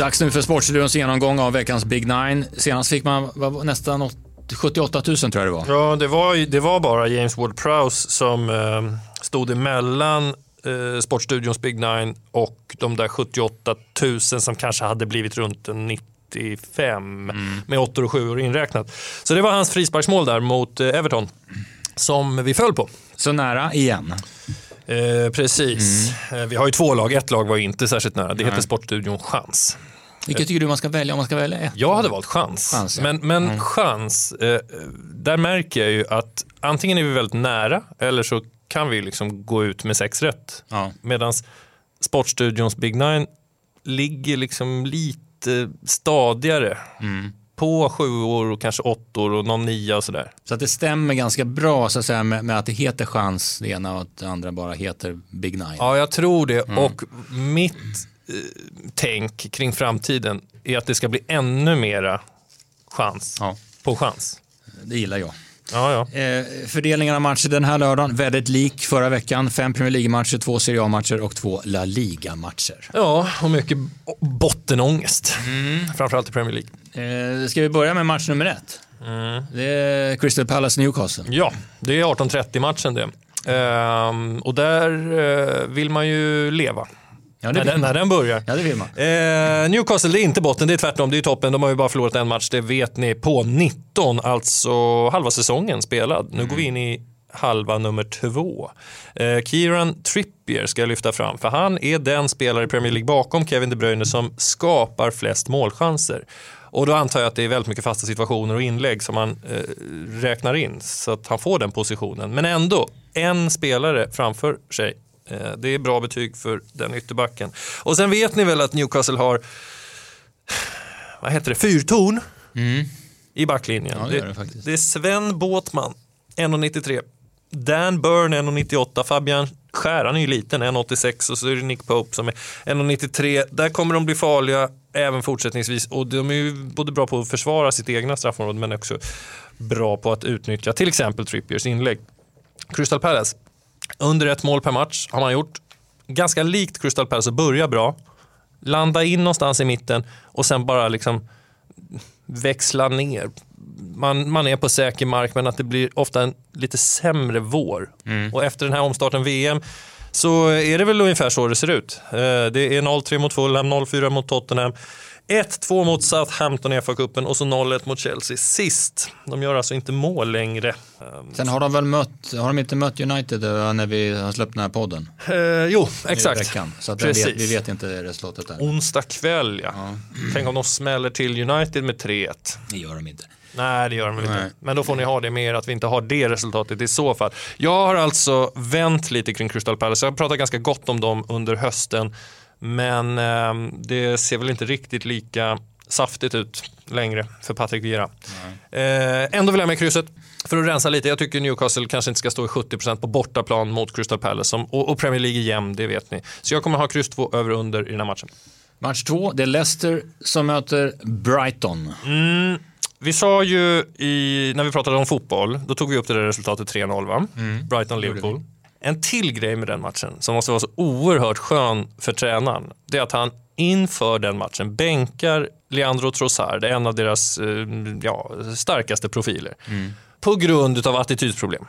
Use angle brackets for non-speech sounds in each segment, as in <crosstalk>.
Dags nu för Sportstudions genomgång av veckans Big Nine. Senast fick man vad, nästan 80, 78 000 tror jag det var. Ja, det var, det var bara James Ward-Prowse som eh, stod emellan eh, Sportstudions Big Nine och de där 78 000 som kanske hade blivit runt en 95 mm. med 8 och 7 inräknat. Så det var hans frisparksmål där mot eh, Everton som vi föll på. Så nära igen. Eh, precis. Mm. Eh, vi har ju två lag. Ett lag var inte särskilt nära. Det heter Sportstudion Chans. Vilket tycker du man ska välja om man ska välja ett? Jag hade valt chans. chans ja. Men, men mm. chans, eh, där märker jag ju att antingen är vi väldigt nära eller så kan vi liksom gå ut med sex rätt. Ja. Medan Sportstudions Big Nine ligger liksom lite stadigare. Mm på sjuor och kanske åttor och någon nia och sådär. Så att det stämmer ganska bra så att säga, med, med, att det heter chans det ena och att det andra bara heter Big Nine. Ja, jag tror det. Mm. Och mitt tänk kring framtiden är att det ska bli ännu mera chans ja. på chans. Det gillar jag. Ja, ja. Eh, fördelningen av matcher den här lördagen, väldigt lik förra veckan. Fem Premier League-matcher, två Serie A-matcher och två La Liga-matcher. Ja, och mycket bottenångest. Mm. Framförallt i Premier League. Eh, ska vi börja med match nummer ett? Mm. Det är Crystal Palace Newcastle. Ja, det är 18.30 matchen det. Eh, och där eh, vill man ju leva. Ja, när, den, när den börjar. Ja, det vill man. Eh, Newcastle, det är inte botten, det är tvärtom, det är toppen. De har ju bara förlorat en match, det vet ni, på 19, alltså halva säsongen spelad. Nu mm. går vi in i halva nummer två. Eh, Kieran Trippier ska jag lyfta fram, för han är den spelare i Premier League bakom Kevin De Bruyne som skapar flest målchanser. Och då antar jag att det är väldigt mycket fasta situationer och inlägg som man eh, räknar in så att han får den positionen. Men ändå, en spelare framför sig det är bra betyg för den ytterbacken. Och sen vet ni väl att Newcastle har, vad heter det, fyrtorn mm. i backlinjen. Ja, det, är det, det, är Sven Båtman, 1,93. Dan Burn 1,98. Fabian Skär, han är ju liten, 1,86 och så är det Nick Pope som är 1,93. Där kommer de bli farliga även fortsättningsvis och de är ju både bra på att försvara sitt egna straffområde men också bra på att utnyttja till exempel Trippiers inlägg. Crystal Palace, under ett mål per match har man gjort. Ganska likt Crystal Palace att börja bra, landa in någonstans i mitten och sen bara liksom växla ner. Man, man är på säker mark men att det blir ofta en lite sämre vår. Mm. Och efter den här omstarten VM så är det väl ungefär så det ser ut. Eh, det är 0-3 mot Fulham, 0-4 mot Tottenham. 1-2 mot Southampton i FA-cupen och så 0-1 mot Chelsea sist. De gör alltså inte mål längre. Ehm, Sen har de väl mött, har de inte mött United eh, när vi har släppt den här podden? Eh, jo, exakt. Veckan, så att vet, vi vet inte resultatet där. Onsdag kväll ja. ja. Tänk om de smäller till United med 3-1. Det gör de inte. Nej, det gör de inte. Men då får ni ha det med er att vi inte har det resultatet i så fall. Jag har alltså vänt lite kring Crystal Palace. Jag har pratat ganska gott om dem under hösten. Men eh, det ser väl inte riktigt lika saftigt ut längre för Patrik Vieira. Eh, ändå vill jag med krysset. För att rensa lite, jag tycker Newcastle kanske inte ska stå i 70% på bortaplan mot Crystal Palace. Som, och, och, Premier League är jämn, det vet ni. Så jag kommer ha kryss 2 över under i den här matchen. Match 2, det är Leicester som möter Brighton. Mm, vi sa ju i, när vi pratade om fotboll, då tog vi upp det där resultatet 3-0 va? Mm. Brighton-Liverpool. En till grej med den matchen som måste vara så oerhört skön för tränaren, det är att han inför den matchen bänkar Leandro Trossard, en av deras eh, ja, starkaste profiler, mm. på grund av attitydsproblem.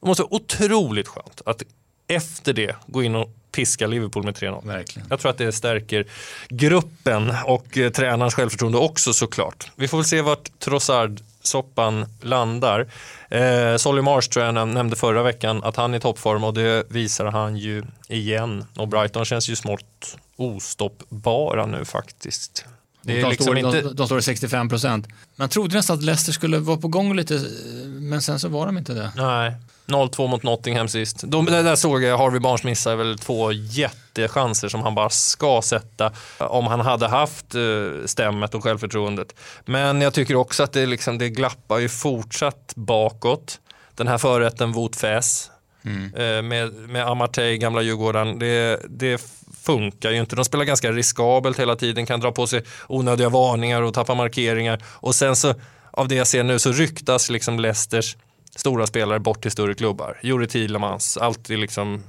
Det måste vara otroligt skönt att efter det gå in och piska Liverpool med 3-0. Jag tror att det stärker gruppen och eh, tränarens självförtroende också såklart. Vi får väl se vart Trossard-soppan landar. Eh, Solly Marsh tror jag nämnde förra veckan att han är i toppform och det visar han ju igen. Och Brighton känns ju smått ostoppbara nu faktiskt. Det de, liksom står, inte... de, de står i 65 procent. Man trodde nästan att Leicester skulle vara på gång lite, men sen så var de inte det. Nej, 0-2 mot Nottingham sist. De, där såg jag Harvey Barnes missa väl två jättechanser som han bara ska sätta om han hade haft eh, stämmet och självförtroendet. Men jag tycker också att det, liksom, det glappar ju fortsatt bakåt. Den här förrätten Wout Fäs mm. Eh, med, med Amartey, gamla Djurgården, det, det funkar ju inte. De spelar ganska riskabelt hela tiden, kan dra på sig onödiga varningar och tappa markeringar. Och sen så, av det jag ser nu, så ryktas liksom Leicesters stora spelare bort till större klubbar. Juri Thielemans, alltid liksom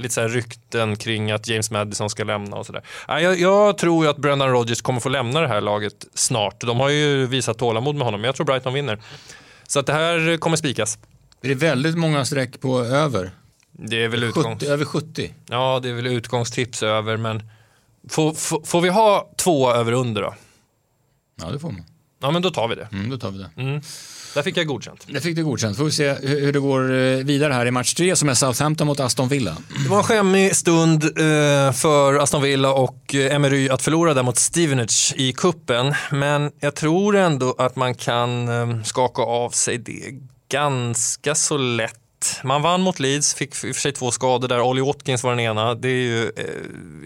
lite så här rykten kring att James Madison ska lämna och sådär. Ja, jag, jag tror ju att Brendan Rodgers kommer få lämna det här laget snart. De har ju visat tålamod med honom, men jag tror Brighton vinner. Så att det här kommer spikas. Det är väldigt många streck på över. Det är väl utgångs... 70, över 70. Ja, det är väl utgångstips över, men får, får, får vi ha två över under då? Ja, det får man. Ja, men då tar vi det. Mm, då tar vi det. Mm. Där fick jag godkänt. Det fick du godkänt. Får vi se hur det går eh, vidare här i match tre som är Southampton mot Aston Villa. Det var en skämmig stund eh, för Aston Villa och eh, Emery att förlora där mot Stevenage i kuppen. Men jag tror ändå att man kan skaka av sig det ganska så lätt. Man vann mot Leeds, fick i och för sig två skador där. Ollie Watkins var den ena. Det är ju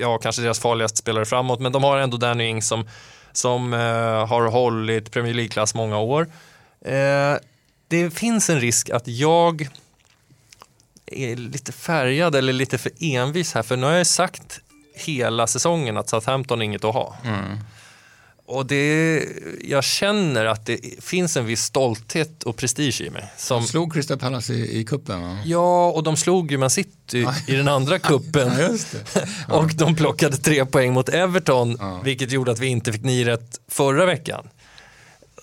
ja, kanske deras farligaste spelare framåt, men de har ändå Danny Ings som, som eh, har hållit Premier League-klass många år. Eh, det finns en risk att jag är lite färgad eller lite för envis här, för nu har jag sagt hela säsongen att Southampton är inget att ha. Mm. Och det, jag känner att det finns en viss stolthet och prestige i mig. Som, De slog Crystal Palace i, i kuppen va? ja, och de slog ju Man City i den andra kuppen. Ja, det. <laughs> Och de plockade tre poäng mot Everton, vilket gjorde att vi inte fick nio rätt förra veckan.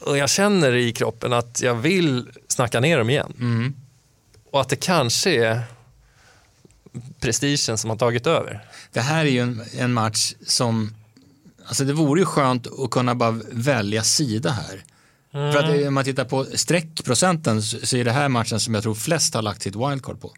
Och jag känner i kroppen att jag vill snacka ner dem igen. Mm. Och att det kanske är prestigen som har tagit över. Det här är ju en, en match som, alltså det vore ju skönt att kunna bara välja sida här. För att eh, om man tittar på streckprocenten så är det här matchen som jag tror flest har lagt sitt wildcard på.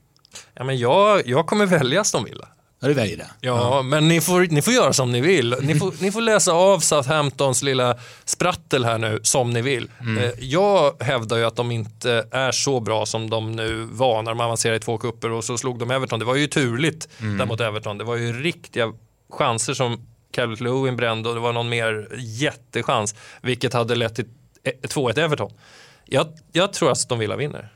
Ja, men jag, jag kommer välja Aston Villa. Ja, du väljer det. Ja, men ni får, ni får göra som ni vill. Ni får, ni får läsa av Southamptons lilla sprattel här nu som ni vill. Eh, Jag hävdar ju att de inte är så bra som de nu var när de avancerade i två kupper och så slog de Everton. Det var ju turligt där mot Everton. Det var ju riktiga chanser som Calvert Lewin brände och det var någon mer jättechans vilket hade lett till eh, 2-1 Everton. Jag, jag tror att de vill vinner.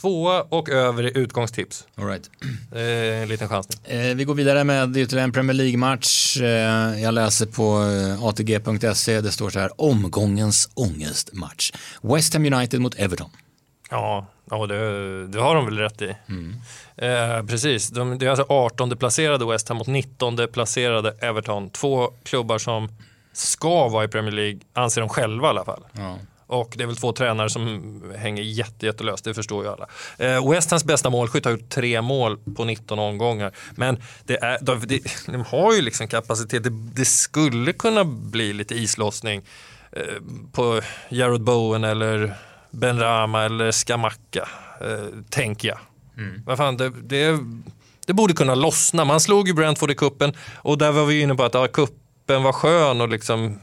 Tvåa och över i utgångstips. All right. Eh, en liten chansning. Eh, vi går vidare med ytterligare en Premier League-match. Eh, jag läser på eh, atg.se. Det står så här, omgångens ångestmatch. West Ham United mot Everton. Ja, ja det, det har de väl rätt i. Eh, precis, de, det är alltså 18 placerade West Ham mot 19 placerade Everton. Två klubbar som ska vara i Premier League, anser de själva i alla fall. Ja. Och det är väl två tränare som hänger jätte, jättelöst, det förstår ju alla. Eh, West Hams bästa målskytt har gjort tre mål på 19 omgångar. Men det är, de, de, de har ju liksom kapacitet, det, det skulle kunna bli lite islossning eh, på Jared Bowen eller Ben Rama eller Skamacka, eh, tänker jag. Vad fan, det, det, det borde kunna lossna. Man slog ju Brentford i kuppen och där var vi inne på att ja, kuppen var skön och liksom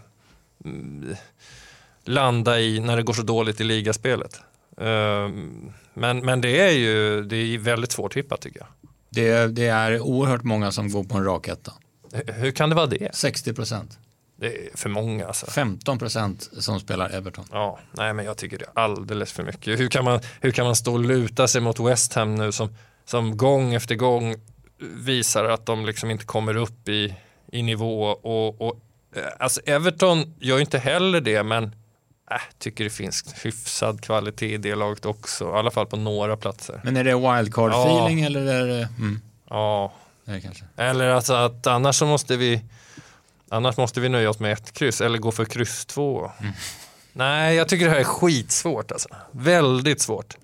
landa i när det går så dåligt i ligaspelet. Ehm, Men, men det är ju det är väldigt svårt tippat tycker jag. Det, det är oerhört många som går på en rak etta. Hur- Hur kan det vara det? 60 procent. Det är för många alltså. 15 procent som spelar Everton. Ja, nej men jag tycker det är alldeles för mycket. Hur kan man, hur kan man stå och luta sig mot West Ham nu som, som gång efter gång visar att de liksom inte kommer upp i, i nivå och, och eh, alltså Everton gör ju inte heller det men äh, tycker det finns hyfsad kvalitet i det laget också, i alla fall på några platser. Men är det wildcard-feeling eller är det... Mm, Ja, det kanske. eller alltså att annars så måste vi annars måste vi nöja oss med ett kryss eller gå för kryss två. Nej, jag tycker det här är skitsvårt alltså. Väldigt svårt.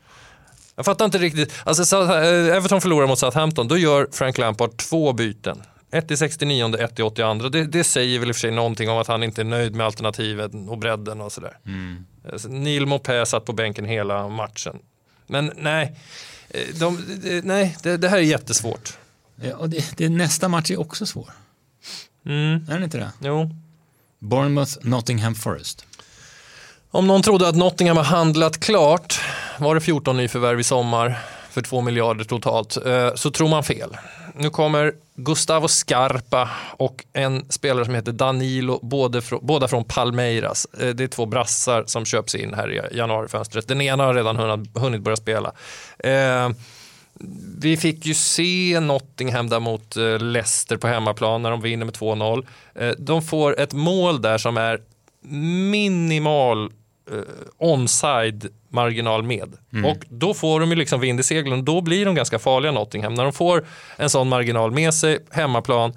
Jag fattar inte riktigt. Alltså, eh, Everton förlorar mot Southampton, då gör Frank Lampard två byten. Ett i 69, ett i 82. Det, det säger väl i och för sig någonting om att han inte är nöjd med alternativen och bredden och sådär. Alltså, Neil Maupay satt på bänken hela matchen. Men nej, eh, de, de, nej det, det här är jättesvårt. Ja, och det, det, nästa match är också svår. Mm, Är den inte det? jo. Bournemouth, Nottingham Forest. Om någon trodde att Nottingham har handlat klart, var det 14 nyförvärv i sommar för 2 miljarder totalt, eh, så tror man fel. Nu kommer Gustavo Scarpa och en spelare som heter Danilo, både frå, båda från Palmeiras. Eh, Det är två brassar som köps in här i januarifönstret. Den ena har redan hunnit, hunnit börja spela. Vi fick ju se Nottingham där mot eh, Leicester på hemmaplan när de vinner med 2-0. Eh, De får ett mål där som är minimal eh, onside marginal med. Och då får de ju liksom vind i seglen. Då blir de ganska farliga Nottingham. När de får en sån marginal med sig, hemmaplan,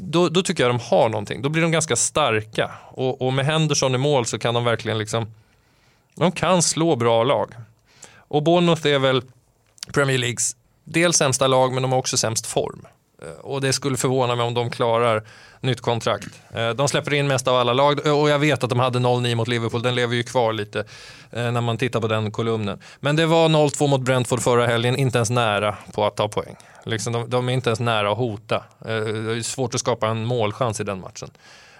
då, då tycker jag de har någonting. Då blir de ganska starka. Och, och med Henderson i mål så kan de verkligen liksom, de kan slå bra lag. Och Bournemouth är väl Premier Leagues dels sämsta lag men de har också sämst form. Eh, Och det skulle förvåna mig om de klarar nytt kontrakt. Eh, De släpper in mest av alla lag och jag vet att de hade 0-9 mot Liverpool. Den lever ju kvar lite eh, när man tittar på den kolumnen. Men det var 0-2 mot Brentford förra helgen, inte ens nära på att ta poäng. Liksom de, de är inte ens nära att hota. Eh, Det är svårt att skapa en målchans i den matchen.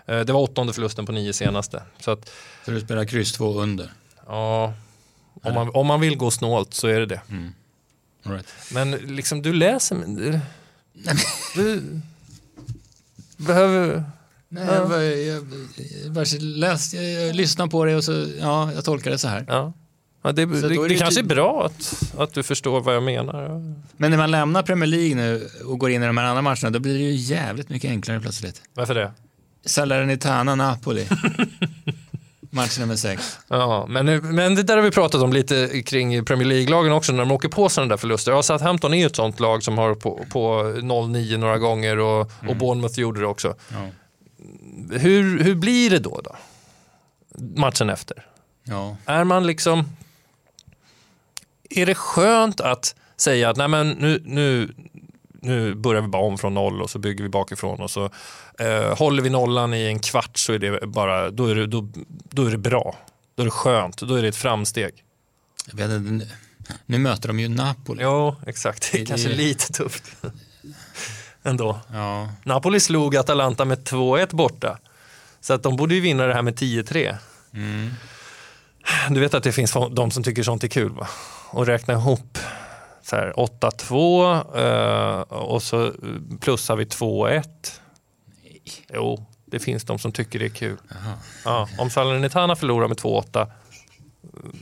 Eh, Det var åttonde förlusten på nio senaste. Så att, Så du spelar kryss 2 under. ja, om man, om man vill gå snålt så är det det. All right. Men liksom du läser, men du, du behöver... Nej, jag, bara- jag, jag, bara läst, jag, jag lyssnar på det och så, ja, jag tolkar det så här. Ja. Ja, det, det, är det, det kanske är typ- bra att, att du förstår vad jag menar. Men när man lämnar Premier League nu och går in i de här andra matcherna, då blir det ju jävligt mycket enklare plötsligt. Varför det? Salernitana Napoli. <laughs> Match nummer sex. Ja, men, men det där har vi pratat om lite kring Premier League-lagen också när de åker på sådana där förluster. Ja, Southampton är ju ett sånt lag som har på, på 0-9 några gånger och, och Bournemouth gjorde det också. Ja. Hur, hur blir det då, då? Matchen efter? Ja. Är man liksom... Är det skönt att säga att nej men nu, nu, nu börjar vi bara om från noll och så bygger vi bakifrån och så eh, håller vi nollan i en kvart så är det bara, då är det, då, då är det bra. Då är det skönt, då är det ett framsteg. Jag vet inte, nu, möter de ju Napoli. Ja, exakt. Det är Det- kanske lite tufft. Ändå. Ja. Napoli slog Atalanta med 2-1 borta. Så att de borde ju vinna det här med 10-3. Mm. Du vet att det finns de som tycker sånt är kul va? Och räkna ihop så här 8-2 eh, och så plussar vi 2-1. Jo, det finns de som tycker det är kul. Ja, om Salernitana förlorar med 2-8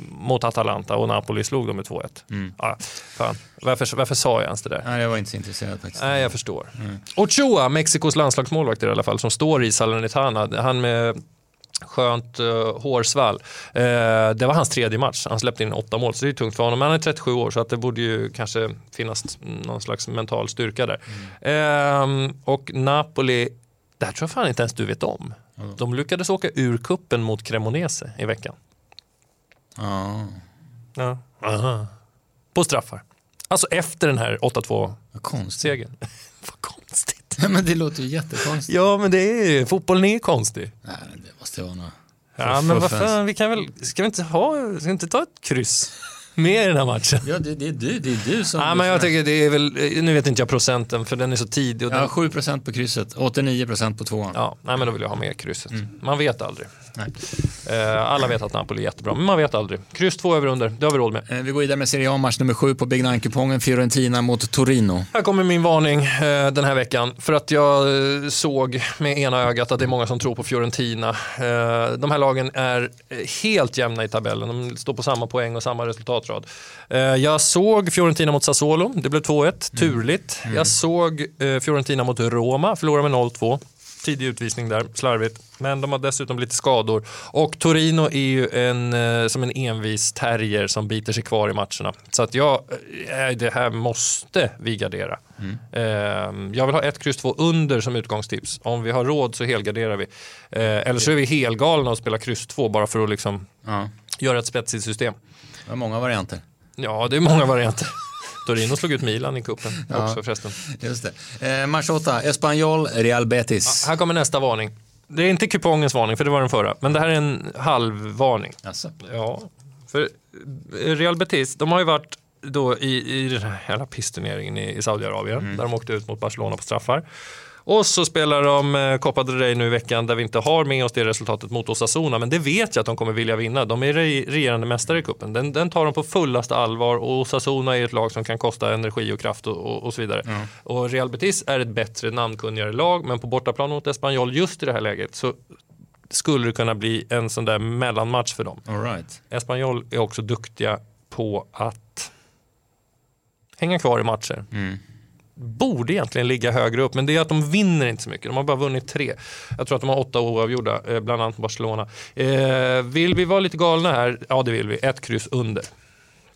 mot Atalanta och Napoli slog dem med 2-1. Mm. Ja, fan. Varför, varför sa jag ens det där? Nej, jag var inte så intresserad faktiskt. Nej, jag förstår. Ochoa, Mexikos landslagsmålvakt i alla fall, som står i Salernitana. Han med skönt uh, hårsvall. Eh, det var hans tredje match. Han släppte in åtta mål, så det är tungt för honom. Men han är 37 år, så att det borde ju kanske finnas någon slags mental styrka där. Ehm, och Napoli, det här tror jag fan inte ens du vet om. De lyckades åka ur kuppen mot Cremonese i veckan. Ja, Ja. Aha. På straffar. Alltså efter den här 8-2-segern. vad konstigt. <laughs> Vad konstigt. Nej, men det låter ju jättekonstigt. Ja, men det är fotbollen är konstig. Nej, det måste vara något. Ja, men vad fan, vi kan väl, ska vi inte ha, ska vi inte ta ett kryss med i den här matchen? Ja, det, det är du, det är du som... Ja, men jag tycker det är väl, nu vet inte jag procenten för den är så tidig. Och den, Ja, 7% på krysset, 89% på tvåan. ja, nej men då vill jag ha med krysset. Mm. Man vet aldrig. Nej. Eh, alla vet att Napoli är jättebra, men man vet aldrig. Kryss två över under, det har vi råd med. Eh, Vi går vidare med Serie A-match nummer 7 på Big Nine-kupongen, Fiorentina mot Torino. Här kommer min varning eh, den här veckan. För att jag eh, såg med ena ögat att det är många som tror på Fiorentina. De här lagen är helt jämna i tabellen. De står på samma poäng och samma resultatrad. Eh, jag såg Fiorentina mot Sassuolo. Det blev 2-1. Turligt. Jag såg eh, Fiorentina mot Roma. Förlorade med 0-2. Tidig utvisning där, slarvigt. Men de har dessutom lite skador. Och Torino är ju en, eh, som en envis terrier som biter sig kvar i matcherna. Så att jag, det här måste vi gardera. Eh, jag vill ha ett kryss två under som utgångstips. Om vi har råd så helgarderar vi. Eller så är vi helgalna och spelar kryss två bara för att liksom Ja, göra ett spetsigt system. Det var många varianter. Ja, det är många varianter. Torino slog ut Milan i cupen Ja. också förresten. Just det. Eh, match 8, Espanyol, Real Betis. Här kommer nästa varning. Det är inte kupongens varning, för det var den förra. Men det här är en halvvarning. Alltså. Ja, för Real Betis, de har ju varit då i, i den här jävla pissturneringen i, i Saudiarabien, där de åkte ut mot Barcelona på straffar. Och så spelar de eh, Copa del Rey nu i veckan där vi inte har med oss det resultatet mot Osasuna, men det vet jag att de kommer vilja vinna. De är re- regerande mästare i cupen. Den, den tar de på fullaste allvar och Osasuna är ett lag som kan kosta energi och kraft och, och, och så vidare. Och Real Betis är ett bättre namnkunnigare lag, men på bortaplan mot Espanyol just i det här läget så skulle det kunna bli en sån där mellanmatch för dem. All right. Espanyol är också duktiga på att hänga kvar i matcher. Mm. Borde egentligen ligga högre upp, men det är att de vinner inte så mycket. De har bara vunnit tre. Jag tror att de har åtta oavgjorda, eh, bland annat Barcelona. Eh, vill vi vara lite galna här? Ja, det vill vi. Ett kryss under.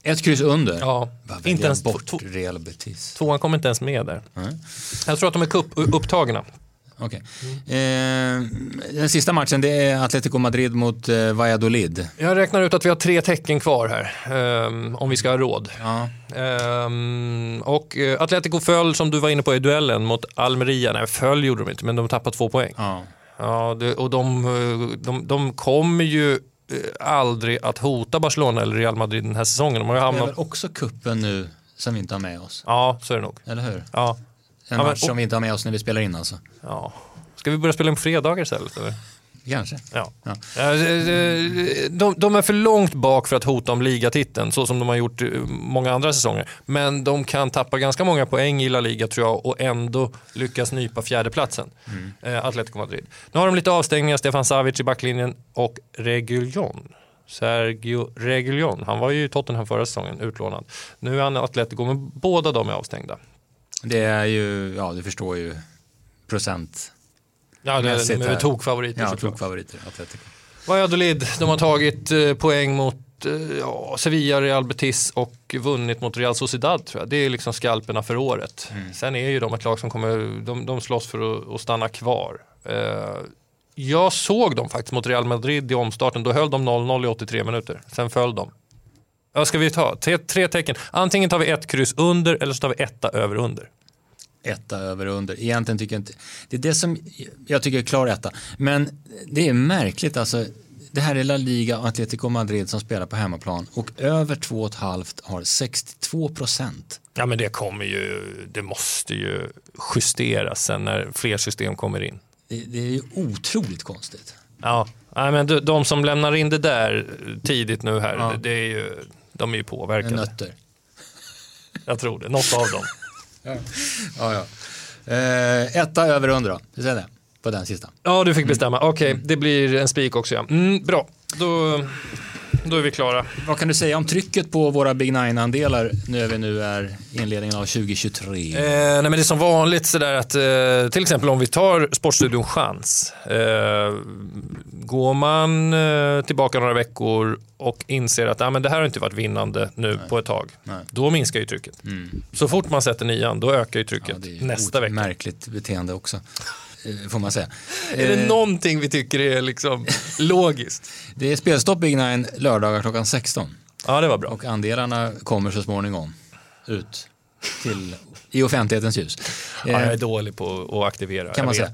Ett kryss under? Ja, inte ens bort Real Betis. Tvåan kommer inte ens med där. Nej. Jag tror att de är cup-upptagna. Okej. Eh, den sista matchen det är Atletico Madrid mot eh, Valladolid. Jag räknar ut att vi har tre tecken kvar här, ehm, om vi ska ha råd. Ja. Ehm, och eh, Atletico föll, som du var inne på i duellen, mot Almeria. Nej, föll gjorde de inte, men de tappade två poäng. ja. Ja, det, och de, eh, de, de kommer ju eh, aldrig att hota Barcelona eller Real Madrid den här säsongen. De har ju Det är hamnat... väl också kuppen nu som vi inte har med oss? Ja, så är det nog. Eller hur? Ja. En men- match som vi inte har med oss när vi spelar in alltså. Ja. Ska vi börja spela in på fredagar istället? Eller? Kanske. Ja. Ja. Ja, De, de är för långt bak för att hota om ligatiteln, så som de har gjort eh, många andra säsonger. Men de kan tappa ganska många poäng i La Liga tror jag och ändå lyckas nypa fjärdeplatsen. Eh, Atletico Madrid. Nu har de lite avstängningar, Stefan Savic i backlinjen och Reguljon. Sergio Reguljon, han var ju i Tottenham förra säsongen, utlånad. Nu är han i Atletico, men båda de är avstängda. Det är ju, ja du förstår ju, procent. Ja, det, de är tokfavoriter Ja, tokfavoriter, Atletico. Valladolid, de har tagit eh, poäng mot eh, ja, Sevilla, Real Betis och vunnit mot Real Sociedad tror jag. Det är liksom skalperna för året. Sen är ju de ett lag som kommer, de, de slåss för att, att stanna kvar. Eh, jag såg dem faktiskt mot Real Madrid i omstarten, då höll de 0-0 i 83 minuter. Sen föll de. Vad ska vi ta? Tre, tre tecken. Antingen tar vi ett kryss under eller så tar vi etta över under. Etta över och under. Egentligen tycker jag inte, det är det som jag tycker är klar etta. Men det är märkligt alltså. Det här är La Liga och Atletico Madrid som spelar på hemmaplan och över 2,5 har 62 procent. Ja men det kommer ju, det måste ju justeras sen när fler system kommer in. Det, det är ju otroligt konstigt. Ja, nej, men de, de som lämnar in det där tidigt nu här, Ja. det, det är ju, de är ju påverkade. Nötter. <laughs> Jag tror det, något av dem. <laughs> Ja, ja. Eh, etta över då. Vi säger det på den sista. Ja, du fick bestämma. Okej, det blir en spik också. Ja. Mm, bra, då, då är vi klara. Vad kan du säga om trycket på våra Big Nine-andelar nu när vi nu är inledningen av 2023? Eh, nej, men det är som vanligt sådär att eh, till exempel om vi tar Sportstudion Chans. Eh, går man eh, tillbaka några veckor och inser att ah, men det här har inte varit vinnande nu på ett tag. Nej. Då minskar ju trycket. Mm. Så fort man sätter nian, då ökar ju trycket Ja, det är nästa vecka. märkligt beteende också, eh, får man säga. Är det Eh, någonting vi tycker är liksom logiskt? <laughs> det är spelstopp Big Nine lördagar klockan 16 Ja, det var bra. och andelarna kommer så småningom ut till, i offentlighetens ljus. Ja, jag är dålig på att aktivera. kan man säga.